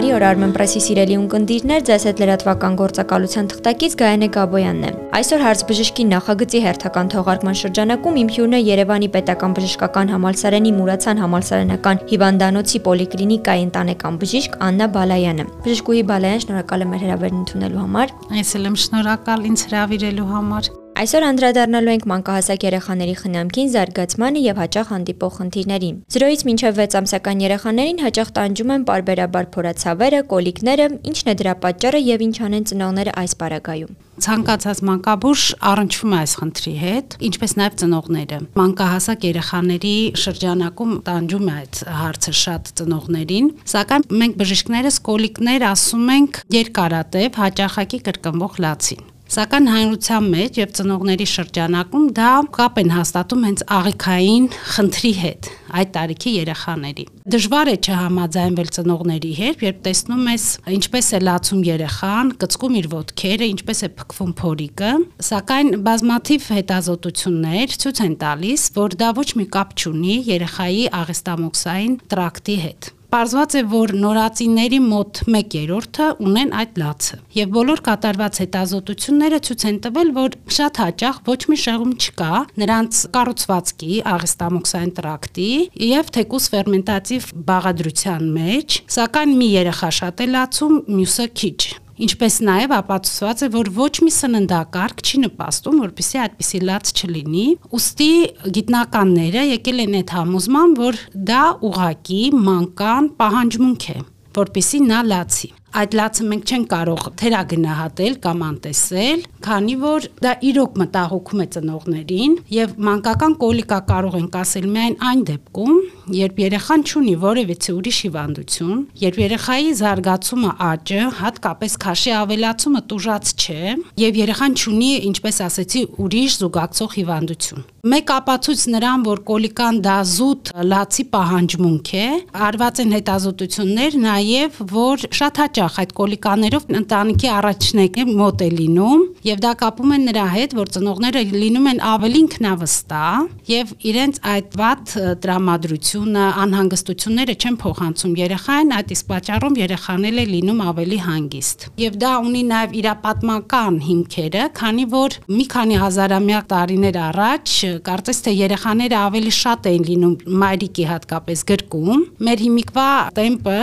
Բարի օր Armen Press-ի սիրելի ունկնդիրներ, ձեզ հետ լրատվական գործակալության թղթակից Գայանե Գաբոյանն է։ Այսօր հարցբժշկի նախագծի հերթական թողարկման շրջանակում իմ հյուրն է Երևանի Պետական բժշկական համալսարանի Մուրացան համալսարանական հիվանդանոցի պոլիկլինիկայի ընտանեկան բժիշկ Աննա Բալայանը։ Բժշկուհի Բալայան, շնորհակալ եմ հրավերն ընդունելու համար։ Ես էլ եմ շնորհակալ ինձ հրավիրելու համար։ Այսօր անդրադառնալու ենք մանկահասակ երեխաների խնամքին, զարգացմանը եւ հաճախ հանդիպող խնդիրներին։ 0-ից մինչև 6 ամսական երեխաներին հաճախ տանջում են parberabar փորացավերը, կոլիկները, ինչն է դրա պատճառը եւ ինչ անեն ծնողները այս պարագայում։ Ցանկացած մանկաբույժ առնչվում է այս խնդրի հետ, ինչպես նաև ծնողները։ Մանկահասակ երեխաների շրջանակում տանջում է այդ հարցը շատ ծնողներին, սակայն մենք բժիշկներս կոլիկներ ասում ենք երկարատև հաճախակի կրկնվող լացին։ Սակայն հանրության մեջ եւ ծնողների շրջանակում դա կապ են հաստատում հենց աղիքային խնդրի հետ այդ տարիքի երեխաների։ Դժվար է չհամաձայնվել ծնողների հետ, երբ տեսնում ես ինչպես է լացում երեխան, կծկում իր ոտքերը, ինչպես է փքվում փորիկը, սակայն բազմաթիվ հետազոտություններ ցույց են տալիս, որ դա ոչ մի կապ չունի երեխայի աղեստամոքսային տրակտի հետ։ Պարզված է, որ նորածինների մոտ 1/3-ը ունեն այդ լացը։ Եվ բոլոր կատարված հետազոտությունները ցույց են տվել, որ շատ հաճախ ոչ մի շեղում չկա նրանց կառուցվածքի, աղեստամոքսային տրակտի եւ թեկուս ֆերմենտատիվ բաղադրության մեջ, սակայն մի երեխա շատ է լացում, մյուսը քիչ ինչպես նաև ապացուցված է, որ ոչ մի սննդակարգ չի նպաստում, որպեսզի այդպիսի լաց չլինի։ Ոստի գիտնականները եկել են այդ համոզման, որ դա ուղակի մանկան պահանջմունք է, որպեսզի նա լացի այդ լացը մենք չենք կարող թերագնահատել կամ անտեսել, քանի որ դա իրոք մտահոգում է ծնողներին եւ մանկական կոլիկա կարող ենք ասել միայն այն դեպքում, երբ երեխան ունի որևիցե ուրիշ հիվանդություն, երբ երեխայի զարգացումը աճը, հատկապես քաշի ավելացումը տուժած չէ եւ երեխան ունի, ինչպես ասեցի, ուրիշ զուգակցող հիվանդություն։ Մեկ ապացույց նրան, որ կոլիկան դա զուտ լացի պահանջմունք է, արված են հետազոտություններ նաև, որ շատ հաճ հաճախ այդ կոլիկաներով ընտանիքի առաջնեկը մոտ է լինում եւ դա կապում են նրա հետ, որ ծնողները լինում են ավելի ինքնավստահ եւ իրենց այդ վատ տրամադրությունը, անհանգստությունները չեն փոխանցում երեխային, այդ իսկ պատճառով երեխան է լինում ավելի հանգիստ։ Եվ դա ունի նաեւ իր պատմական հիմքերը, քանի որ մի քանի հազարամյա տարիներ առաջ կարծես թե երեխաները ավելի շատ էին լինում մայրիկի հատկապես գրկում։ Մեր հիմիկվա տեմպը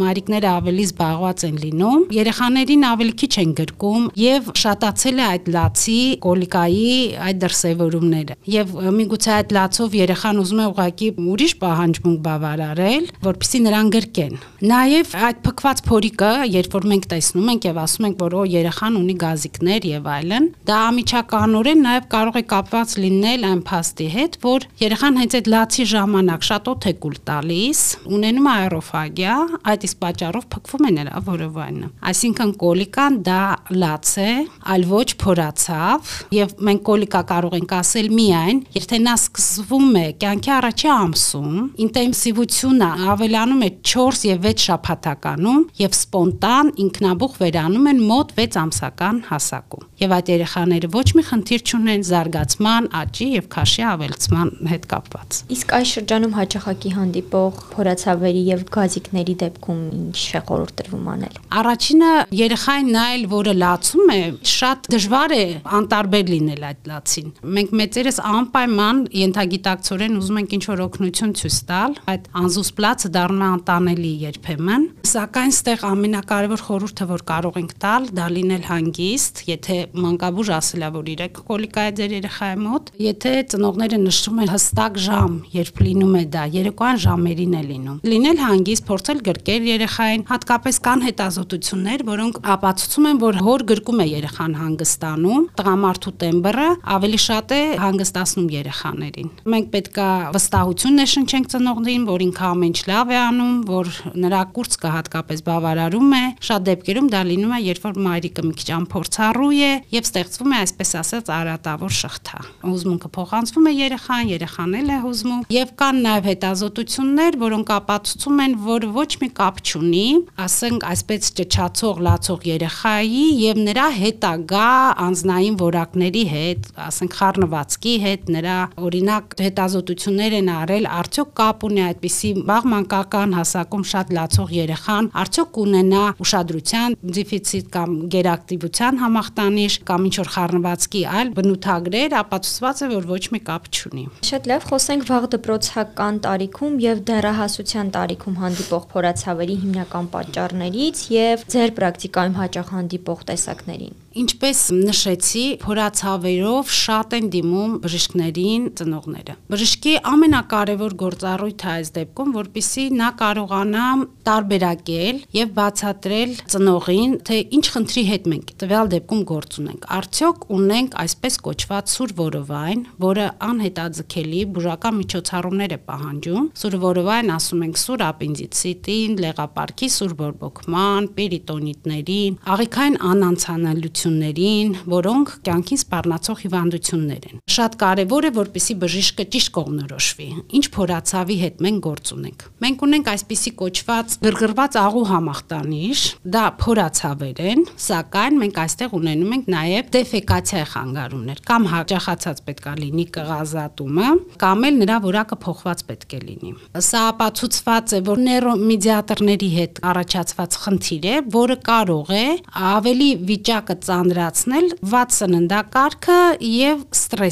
մայրիկները ավելի զբաղված են լինում, երեխաներին ավելի քիչ են գրկում եւ շատացել է այդ լացի, կոլիկայի այդ դրսևորումները։ Եվ միգուցե այդ լացով երեխան ուզում է ուղակի ուրիշ պահանջմունք բավարարել, որpիսի նրան գրկեն։ Նաեւ այդ փքված փորիկը, երբ որ մենք տեսնում ենք եւ ասում ենք, որ օ երեխան ունի գազիկներ եւ այլն, դա ամիջականորեն նաեւ կարող է կապված լինել այն փաստի հետ, որ երեխան հենց այդ լացի ժամանակ շատ օդ է կուլ տալիս, ունենում է աերոֆագիա, այդ իսկ պատճառով փքվում է նրա որովայնը։ Այսինքն կոլիկան դա լաց է, այլ ոչ փորացավ, եւ մենք կոլիկա կարող ենք ասել միայն, եթե նա սկսվում է կյանքի առաջի ամսում, ինտենսիվությունը ավելանում է 4 եւ 6 շաբաթականում եւ սպոնտան ինքնաբուխ վերանում են մոտ 6 ամսական հասակում։ Եվ այդ երեխաները ոչ մի խնդիր չունեն զարգացման, աճի եւ քաշի ավելցման հետ կապված։ Իսկ այս շրջանում հաճախակի հանդիպող փորացավերի եւ գազիկների դեպքում ինչ է խորհուրդ տրվում անել։ Առաջինը երեխային նայել, որը լացում է, շատ դժվար է անտարբեր լինել այդ լացին։ Մենք մեծերս անպայման ենթագիտակցորեն ուզում ենք ինչ-որ օգնություն ցույց տալ, այդ անզուսպլացը դառնում է անտանելի երբեմն, սակայն ստեղ ամենակարևոր խորհուրդը, որ կարող ենք տալ, դա լինել հանգիստ, եթե մանկաբույժ ասելա, որ իրեք կոլիկա է ձեր երեխայի մոտ, եթե ծնողները նշում են հստակ ժամ, երբ լինում է դա, երեկոյան ժամերին է լինում։ Լինել հանգիստ, փորձել գրկել երեխային, հատկապես կան հետազոտություններ, որոնք ապացուցում են, որ հոր գրկում է երեխան հանգստանում, տղամարդու տեմբրը ավելի շատ է հանգստացնում երեխաներին։ Մենք պետքա վստահություն ներշնչենք ծնողներին, որ ինքը ամեն ինչ լավ է անում, որ նրա կուրծքը հատկապես բավարարում է։ Շատ դեպքերում դա լինում է, երբ որ մայրիկը մի քիչ անփորձառու է եւ ստեղծվում է այսպես ասած արատավոր շղթա։ Ուզմունքը փոխանցվում է երեխան, երեխան էլ է հուզվում եւ կան նաեւ հետազոտություններ, որոնք ապացուցում են, որ ոչ մի կապ չունի, ասենք այսպես ճճացող, լացող երեխայի եւ նրա հետագա անznային որակների հետ, ասենք խառնվածքի հետ, նրա օրինակ հետազոտություններ են արել, արդյոք կապ ունի այդպիսի վաղ մանկական հասակում շատ լացող երեխան, արդյոք կունենա ուշադրության դեֆիցիտ կամ գերակտիվության համախտանիշ կամ ինչ որ խառնվածքի այլ բնութագրեր, ապացուցված է, որ ոչ մի կապ չունի։ Շատ լավ, խոսենք վաղ դպրոցական տարիքում եւ դեռահասության տարիքում հանդիպող փորացավերի հիմնական պատճառներից եւ ձեր պրակտիկայում հաճախ հանդիպող տեսակներին։ Ինչպես նշեցի, փորացավերով շատ են դիմում բժիշկներին ծնողները։ Բժշկի ամենակարևոր գործառույթը այս դեպքում, որpիսի նա կարողանա տարբերակել եւ բացատրել ծնողին, թե ինչ խնդրի հետ մենք տվյալ դեպքում գործ ունենք։ Արդյոք ունենք այսպես կոչված սուր որովայն, որը անհետաձգելի բուժական միջոցառումներ է պահանջում։ Սուր որովայն ասում ենք սուր ապենդիցիտին, լեղապարքի սուր բորբոքման, պերիտոնիտներին, աղիքային անանցանալություններին, որոնք կյանքին սպառնացող հիվանդություններ են։ Շատ կարևոր է, որպեսի բժիշկը ճիշտ կողմնորոշվի։ Ինչ փորացավի հետ մենք գործ ունենք։ Մենք ունենք այսպիսի կոչված գրգռված աղու համախտանիշ, դա փորացավեր են, սակայն մենք այստեղ ունենում ենք նաև դեֆեկացիա խանգարումներ կամ հաջախացած պետքա լինի կղազատումը, կամ էլ նրա որակը փոխված պետք է լինի։ Սա ապացուցված է, որ նեյրոմեդիատորների հետ առաջացված խնդիր է, որը կարող է ավելի վիճակը ծանրացնել վատ սննդակարգը եւ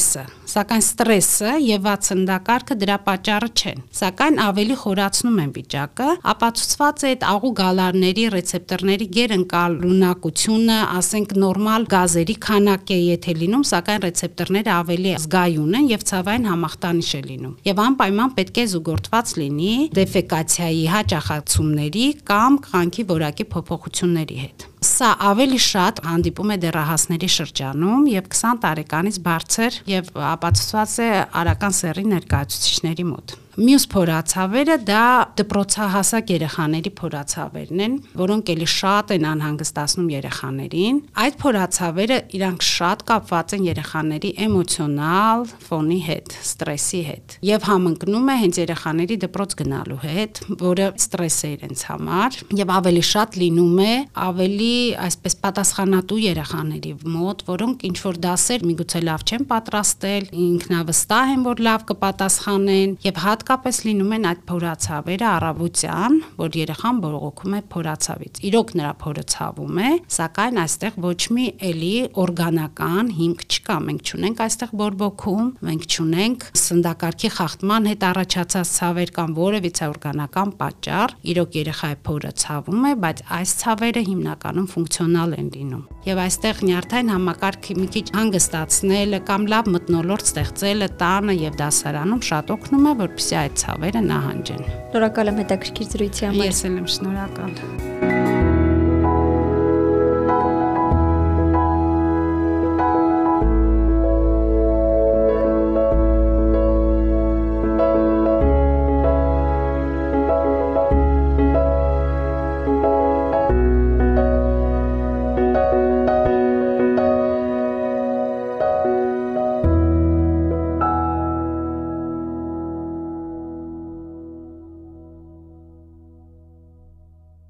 ստրեսը սակայն ստրեսը եւ վատ սննդակարգը դրա պատճառը չեն սակայն ավելի խորացնում են վիճակը ապացուցված է այդ աղու գալարների ռեցեպտորների գերընկալունակությունը ասենք նորմալ գազերի քանակ է եթե լինում սակայն ռեցեպտորները ավելի զգայուն են եւ ցավային համախտանիշ է լինում եւ անպայման պետք է զուգորդված լինի դեֆեկացիայի հաճախացումների կամ կանքի որակի փոփոխությունների հետ Սա ավելի շատ հանդիպում է դեռահասների շրջանում եւ 20 տարեկանից բարձր եւ ապացուցված է արական սեռի ներկայացուցիչների մոտ։ Մյուս փորացավերը դա դպրոցահասակ երեխաների փորացավերն են, որոնք էլի շատ են անհանգստացնում երեխաներին։ Այդ փորացավերը իրանք շատ կապված են երեխաների էմոցիոնալ ֆոնի հետ, ստրեսի հետ եւ համընկնում է հենց երեխաների դպրոց գնալու հետ, որը ստրես է իրենց համար եւ ավելի շատ լինում է ավելի այսպես պատասխանատու երեխաների մոտ, որոնք ինչ որ դասեր միգուցե լավ չեն պատրաստել, ինքնավստահ են, որ լավ կպատասխանեն եւ հատ հատկապես լինում են այդ փորացավերը առավոտյան, որ երեխան բողոքում է փորացավից։ Իրոք նրա փորը ցավում է, սակայն այստեղ ոչ մի էլի օրգանական հիմք չկա։ Մենք չունենք այստեղ բորբոքում, մենք չունենք սնդակարգի խախտման հետ առաջացած ցավեր կամ որևիցե օրգանական պատճառ։ Իրոք երեխայի փորը ցավում է, բայց այս ցավերը հիմնականում ֆունկցիոնալ են լինում։ Եվ այստեղ նյարդային համակարգի մի քիչ հանգստացնելը կամ լավ մտնոլորտ ստեղծելը տանը եւ դասարանում շատ օգնում է, որպեսզի այդ ցավերը նահանջեն։ Շնորհակալ եմ հետաքրքիր զրույցի համար։ Ես էլ եմ շնորհակալ։